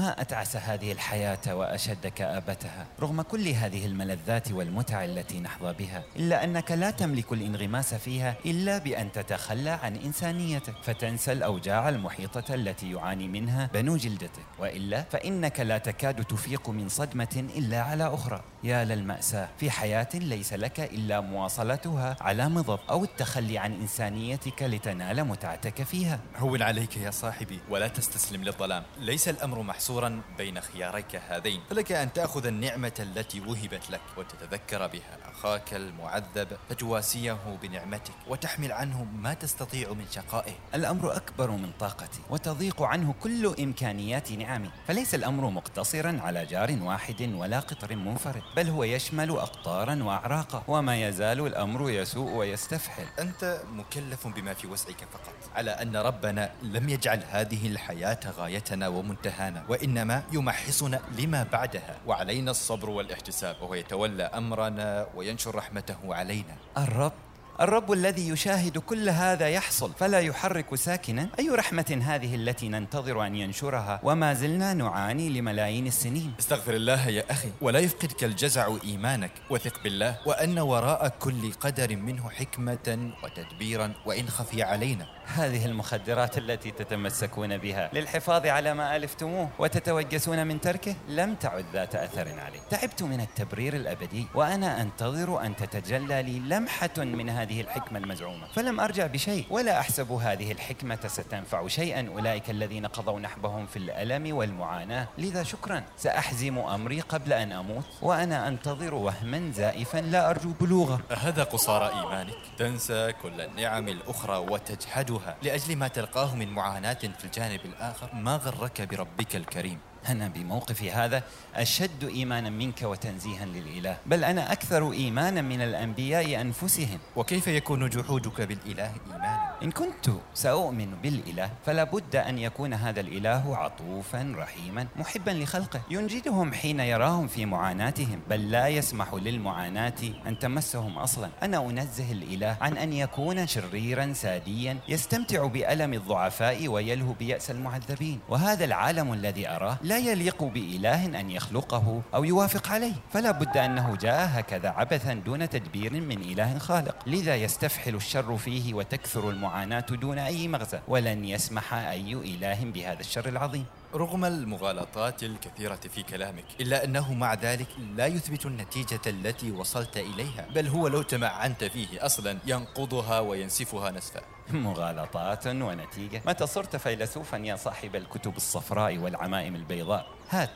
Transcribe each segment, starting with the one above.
ما أتعس هذه الحياة وأشد كآبتها رغم كل هذه الملذات والمتع التي نحظى بها إلا أنك لا تملك الانغماس فيها إلا بأن تتخلى عن إنسانيتك. فتنسى الأوجاع المحيطة التي يعاني منها بنو جلدتك. وإلا فإنك لا تكاد تفيق من صدمة إلا على أخرى. يا للمأساة في حياة ليس لك إلا مواصلتها على مضض أو التخلي عن إنسانيتك لتنال متعتك فيها. هون عليك يا صاحبي ولا تستسلم للظلام. ليس الأمر محصورا بين خياريك هذين فلك أن تأخذ النعمة التي وهبت لك وتتذكر بها أخاك المعذب فتواسيه بنعمتك وتحمل عنه ما تستطيع من شقائه. الأمر أكبر من طاقتي وتضيق عنه كل إمكانيات نعمي. فليس الأمر مقتصرا على جار واحد ولا قطر منفرد بل هو يشمل أقطارا وأعراقا وما يزال الأمر يسوء ويستفحل. أنت مكلف بما في وسعك فقط على أن ربنا لم يجعل هذه الحياة غايتنا ومنتهانا. وإنما يمحصنا لما بعدها. وعلينا الصبر والاحتساب وهو يتولى أمرنا وينشر رحمته علينا. الرب الرب الذي يشاهد كل هذا يحصل فلا يحرك ساكنا. أي رحمة هذه التي ننتظر أن ينشرها؟ وما زلنا نعاني لملايين السنين. استغفر الله يا أخي ولا يفقدك الجزع إيمانك. وثق بالله وأن وراء كل قدر منه حكمة وتدبيرا وإن خفي علينا. هذه المخدرات التي تتمسكون بها. للحفاظ على ما ألفتموه وتتوجسون من تركه لم تعد ذات أثر علي تعبت من التبرير الأبدي وأنا أنتظر أن تتجلى لي لمحة من هذه الحكمة المزعومة. فلم أرجع بشيء ولا أحسب هذه الحكمة ستنفع شيئا. أولئك الذين قضوا نحبهم في الألم والمعاناة. لذا شكرا. سأحزم أمري قبل أن أموت وأنا أنتظر وهما زائفا. لا أرجو بلوغه. هذا قصارى إيمانك. تنسى كل النعم الأخرى وتجحدها. لأجل ما تلقاه من معاناة في الجانب الآخر ما غرك بربك الكريم؟ أنا بموقفي هذا أشد إيمانا منك وتنزيها للإله بل أنا أكثر إيمانا من الأنبياء أنفسهم. وكيف يكون جحودك بالإله إيمانا؟ إن كنت سأؤمن بالإله فلا بد أن يكون هذا الإله عطوفا رحيما محبا لخلقه. ينجدهم حين يراهم في معاناتهم بل لا يسمح للمعاناة أن تمسهم أصلا. أنا أنزه الإله عن أن يكون شريرا ساديا يستمتع بألم الضعفاء ويلهو بيأس المعذبين. وهذا العالم الذي أراه لا يليق بإله أن يخلقه أو يوافق عليه فلا بد أنه جاء هكذا عبثا دون تدبير من إله خالق. لذا يستفحل الشر فيه وتكثر المعاناة دون أي مغزى ولن يسمح أي إله بهذا الشر العظيم. رغم المغالطات الكثيرة في كلامك إلا أنه مع ذلك لا يثبت النتيجة التي وصلت إليها بل هو لو تمعنت فيه أصلا ينقضها وينسفها نسفا. مغالطات ونتيجة. متى صرت فيلسوفا يا صاحب الكتب الصفراء والعمائم البيضاء؟ هات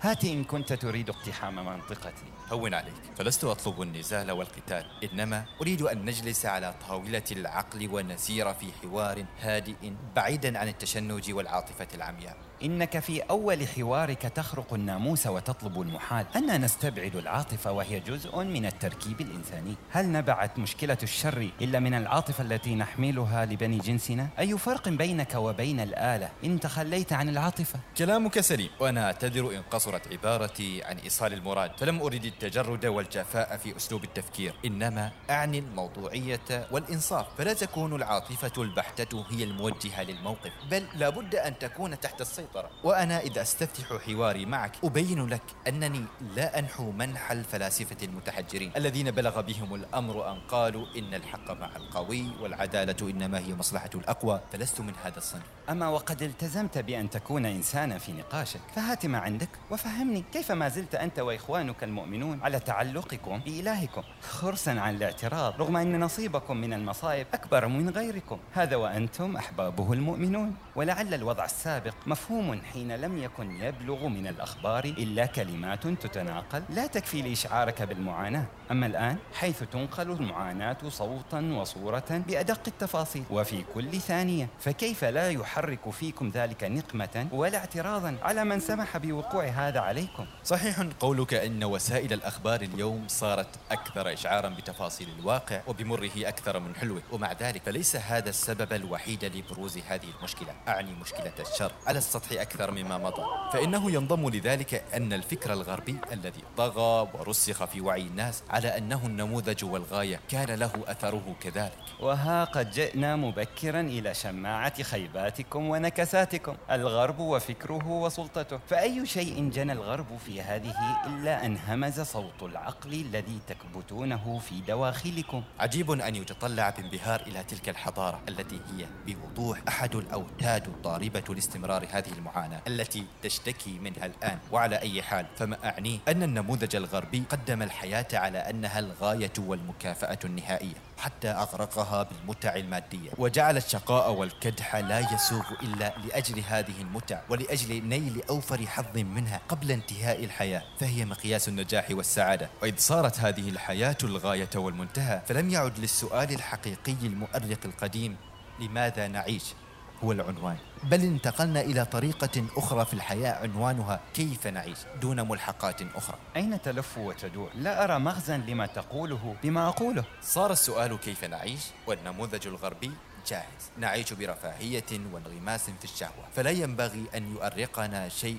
هات إن كنت تريد اقتحام منطقتي. هون عليك. فلست أطلب النزال والقتال إنما أريد أن نجلس على طاولة العقل ونسير في حوار هادئ بعيدا عن التشنج والعاطفة العمياء. إنك في أول حوارك تخرق الناموس وتطلب المحال. أنا نستبعد العاطفة وهي جزء من التركيب الإنساني. هل نبعت مشكلة الشر إلا من العاطفة التي نحملها لبني جنسنا؟ أي فرق بينك وبين الآلة إن تخليت عن العاطفة؟ كلامك سليم. وأنا أعتذر إن قصرت عبارتي عن إيصال المراد. فلم أريد التجرد والجفاء في أسلوب التفكير. إنما أعني الموضوعية والإنصاف. فلا تكون العاطفة البحتة هي الموجهة للموقف. بل لابد أن تكون تحت السيطرة وأنا إذا أستفتح حواري معك أبين لك أنني لا أنحو منح الفلاسفة المتحجرين الذين بلغ بهم الأمر أن قالوا إن الحق مع القوي والعدالة إنما هي مصلحة الأقوى فلست من هذا الصنف. أما وقد التزمت بأن تكون إنسانا في نقاشك فهات ما عندك وفهمني كيف ما زلت أنت وإخوانك المؤمنون على تعلقكم بإلهكم خرسا عن الاعتراض رغم أن نصيبكم من المصائب أكبر من غيركم. هذا وأنتم أحبابه المؤمنون ولعل الوضع السابق مفهوم حين لم يكن يبلغ من الأخبار إلا كلمات تتناقل. لا تكفي لإشعارك بالمعاناة. أما الآن حيث تنقل المعاناة صوتا وصورة بأدق التفاصيل وفي كل ثانية فكيف لا يحرك فيكم ذلك نقمة ولا اعتراضا على من سمح بوقوع هذا عليكم؟ صحيح قولك أن وسائل الأخبار اليوم صارت أكثر إشعارا بتفاصيل الواقع وبمره أكثر من حلوة ومع ذلك فليس هذا السبب الوحيد لبروز هذه المشكلة. أعني مشكلة الشر. على السطح السطح أكثر مما مضى. فإنه ينضم لذلك أن الفكر الغربي الذي طغى ورسخ في وعي الناس على أنه النموذج والغاية كان له أثره كذلك. وها قد جئنا مبكرا إلى شماعة خيباتكم ونكساتكم. الغرب وفكره وسلطته. فأي شيء جنى الغرب في هذه إلا أن همز صوت العقل الذي تكبتونه في دواخلكم. عجيب أن يتطلع بانبهار إلى تلك الحضارة التي هي بوضوح أحد الأوتاد الضاربة لاستمرار هذه المعاناة التي تشتكي منها الآن وعلى أي حال فما أعنيه أن النموذج الغربي قدم الحياة على أنها الغاية والمكافأة النهائية حتى أغرقها بالمتع المادية وجعل الشقاء والكدح لا يسوغ إلا لأجل هذه المتع ولأجل نيل أوفر حظ منها قبل انتهاء الحياة فهي مقياس النجاح والسعادة. وإذ صارت هذه الحياة الغاية والمنتهى فلم يعد للسؤال الحقيقي المؤرق القديم لماذا نعيش؟ هو العنوان. بل انتقلنا إلى طريقة أخرى في الحياة عنوانها كيف نعيش دون ملحقات أخرى. أين تلف وتدور؟ لا أرى مغزى لما تقوله بما أقوله. صار السؤال كيف نعيش والنموذج الغربي جاهز. نعيش برفاهية وانغماس في الشهوة. فلا ينبغي أن يؤرقنا شيء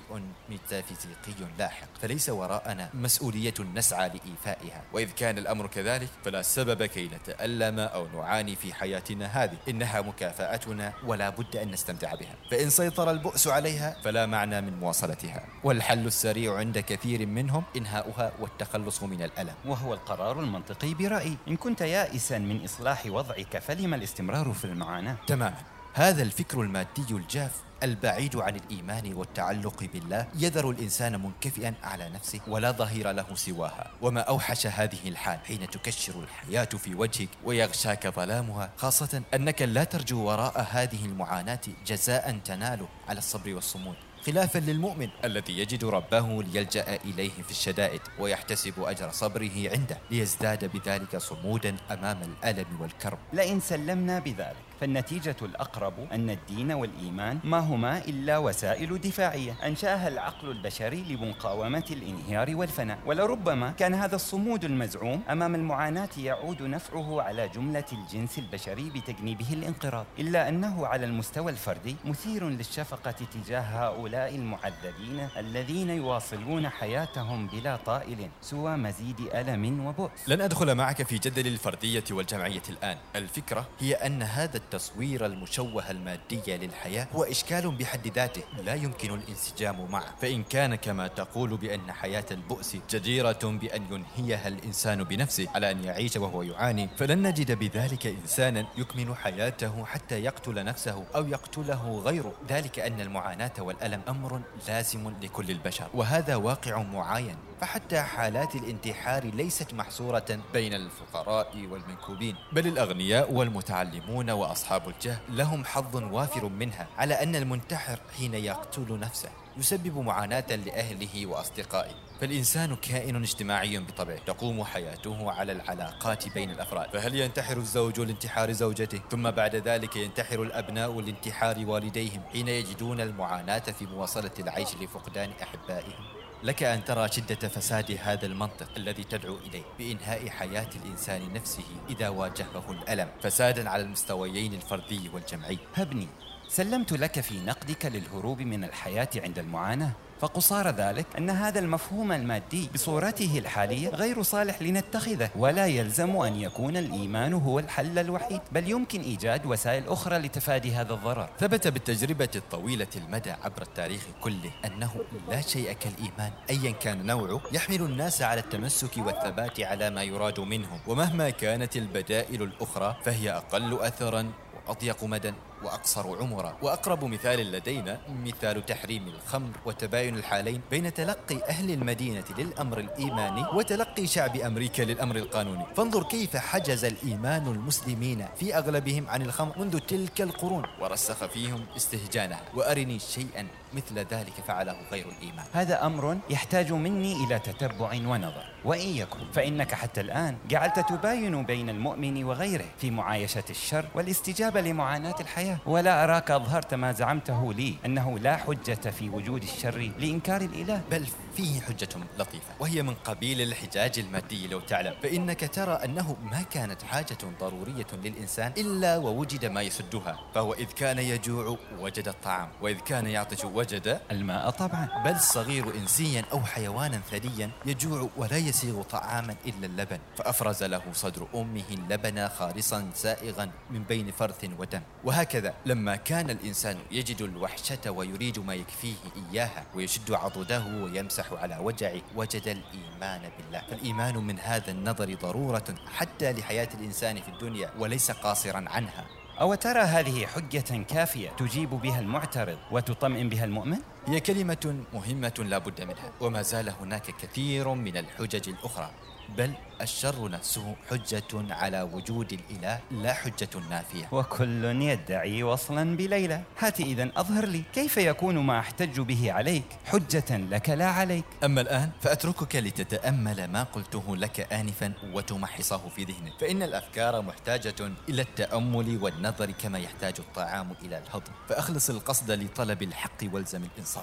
ميتافيزيقي لاحق. فليس وراءنا مسؤولية نسعى لإيفائها. وإذ كان الأمر كذلك فلا سبب كي نتألم أو نعاني في حياتنا هذه. إنها مكافأتنا ولا بد أن نستمتع بها. فإن سيطر البؤس عليها فلا معنى من مواصلتها. والحل السريع عند كثير منهم إنهاؤها والتخلص من الألم. وهو القرار المنطقي برأيي. إن كنت يائسا من إصلاح وضعك فلم الاستمرار في المعاناة. تماما هذا الفكر المادي الجاف البعيد عن الإيمان والتعلق بالله يذر الإنسان منكفئا على نفسه ولا ظهير له سواها. وما أوحش هذه الحال حين تكشر الحياة في وجهك ويغشاك ظلامها خاصة أنك لا ترجو وراء هذه المعاناة جزاء تناله على الصبر والصمود. خلافا للمؤمن الذي يجد ربه ليلجأ إليه في الشدائد ويحتسب أجر صبره عنده ليزداد بذلك صمودا أمام الألم والكرب. لئن سلمنا بذلك فالنتيجة الأقرب أن الدين والإيمان ما هما إلا وسائل دفاعية. أنشأها العقل البشري لمقاومة الانهيار والفناء. ولربما كان هذا الصمود المزعوم أمام المعاناة يعود نفعه على جملة الجنس البشري بتجنيبه الانقراض. إلا أنه على المستوى الفردي مثير للشفقة تجاه هؤلاء المعذبين الذين يواصلون حياتهم بلا طائل سوى مزيد ألم وبؤس. لن أدخل معك في جدل الفردية والجمعية الآن. الفكرة هي أن هذا التصوير المشوه المادي للحياة هو إشكال بحد ذاته لا يمكن الانسجام معه. فإن كان كما تقول بأن حياة البؤس جديرة بأن ينهيها الإنسان بنفسه على أن يعيش وهو يعاني فلن نجد بذلك إنسانا يكمل حياته حتى يقتل نفسه أو يقتله غيره. ذلك أن المعاناة والألم أمر لازم لكل البشر وهذا واقع معاين. فحتى حالات الانتحار ليست محصورة بين الفقراء والمنكوبين بل الأغنياء والمتعلمون وأصحاب الجاه لهم حظ وافر منها على أن المنتحر حين يقتل نفسه يسبب معاناة لأهله وأصدقائه. فالإنسان كائن اجتماعي بطبعه تقوم حياته على العلاقات بين الأفراد. فهل ينتحر الزوج لانتحار زوجته؟ ثم بعد ذلك ينتحر الأبناء لانتحار والديهم حين يجدون المعاناة في مواصلة العيش لفقدان أحبائهم. لك أن ترى شدة فساد هذا المنطق الذي تدعو إليه بإنهاء حياة الإنسان نفسه إذا واجهه الألم فسادا على المستويين الفردي والجمعي. هبني سلمت لك في نقدك للهروب من الحياة عند المعاناة؟ فقصار ذلك أن هذا المفهوم المادي بصورته الحالية غير صالح لنتخذه ولا يلزم أن يكون الإيمان هو الحل الوحيد بل يمكن إيجاد وسائل أخرى لتفادي هذا الضرر. ثبت بالتجربة الطويلة المدى عبر التاريخ كله أنه لا شيء كالإيمان. أيا كان نوعه يحمل الناس على التمسك والثبات على ما يراد منهم ومهما كانت البدائل الأخرى فهي أقل أثرا وأضيق مدى. وأقصر عمرا وأقرب مثال لدينا مثال تحريم الخمر وتباين الحالين بين تلقي أهل المدينة للأمر الإيماني وتلقي شعب أمريكا للأمر القانوني. فانظر كيف حجز الإيمان المسلمين في أغلبهم عن الخمر منذ تلك القرون. ورسخ فيهم استهجانها وأرني شيئا مثل ذلك فعله غير الإيمان. هذا أمر يحتاج مني إلى تتبع ونظر. وإن يكن فإنك حتى الآن جعلت تباين بين المؤمن وغيره في معايشة الشر والاستجابة لمعاناة الحياة. ولا أراك أظهرت ما زعمته لي أنه لا حجة في وجود الشر لإنكار الإله. بل فيه حجة لطيفة وهي من قبيل الحجاج المادي لو تعلم. فإنك ترى أنه ما كانت حاجة ضرورية للإنسان إلا ووجد ما يسدها فهو إذ كان يجوع وجد الطعام وإذ كان يعطش وجد الماء طبعا. بل الصغير إنسيا أو حيوانا ثديا يجوع ولا يسيغ طعاما إلا اللبن. فأفرز له صدر أمه اللبن خالصا سائغا من بين فرث ودم. وهكذا لما كان الإنسان يجد الوحشة ويريد ما يكفيه إياها ويشد عضده ويمسح على وجعه وجد الإيمان بالله فالإيمان من هذا النظر ضرورة حتى لحياة الإنسان في الدنيا وليس قاصرا عنها أو ترى هذه حجة كافية تجيب بها المعترض وتطمئن بها المؤمن؟ هي كلمة مهمة لا بد منها وما زال هناك كثير من الحجج الأخرى. بل الشر نفسه حجة على وجود الإله لا حجة نافية. وكل يدعي وصلا بليلى. هات إذا أظهر لي كيف يكون ما أحتج به عليك. حجة لك لا عليك. أما الآن فأتركك لتتأمل ما قلته لك آنفا وتمحصه في ذهنك. فإن الأفكار محتاجة إلى التأمل والنظر كما يحتاج الطعام إلى الهضم. فأخلص القصد لطلب الحق والزم الإنصاف.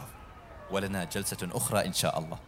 ولنا جلسة أخرى إن شاء الله.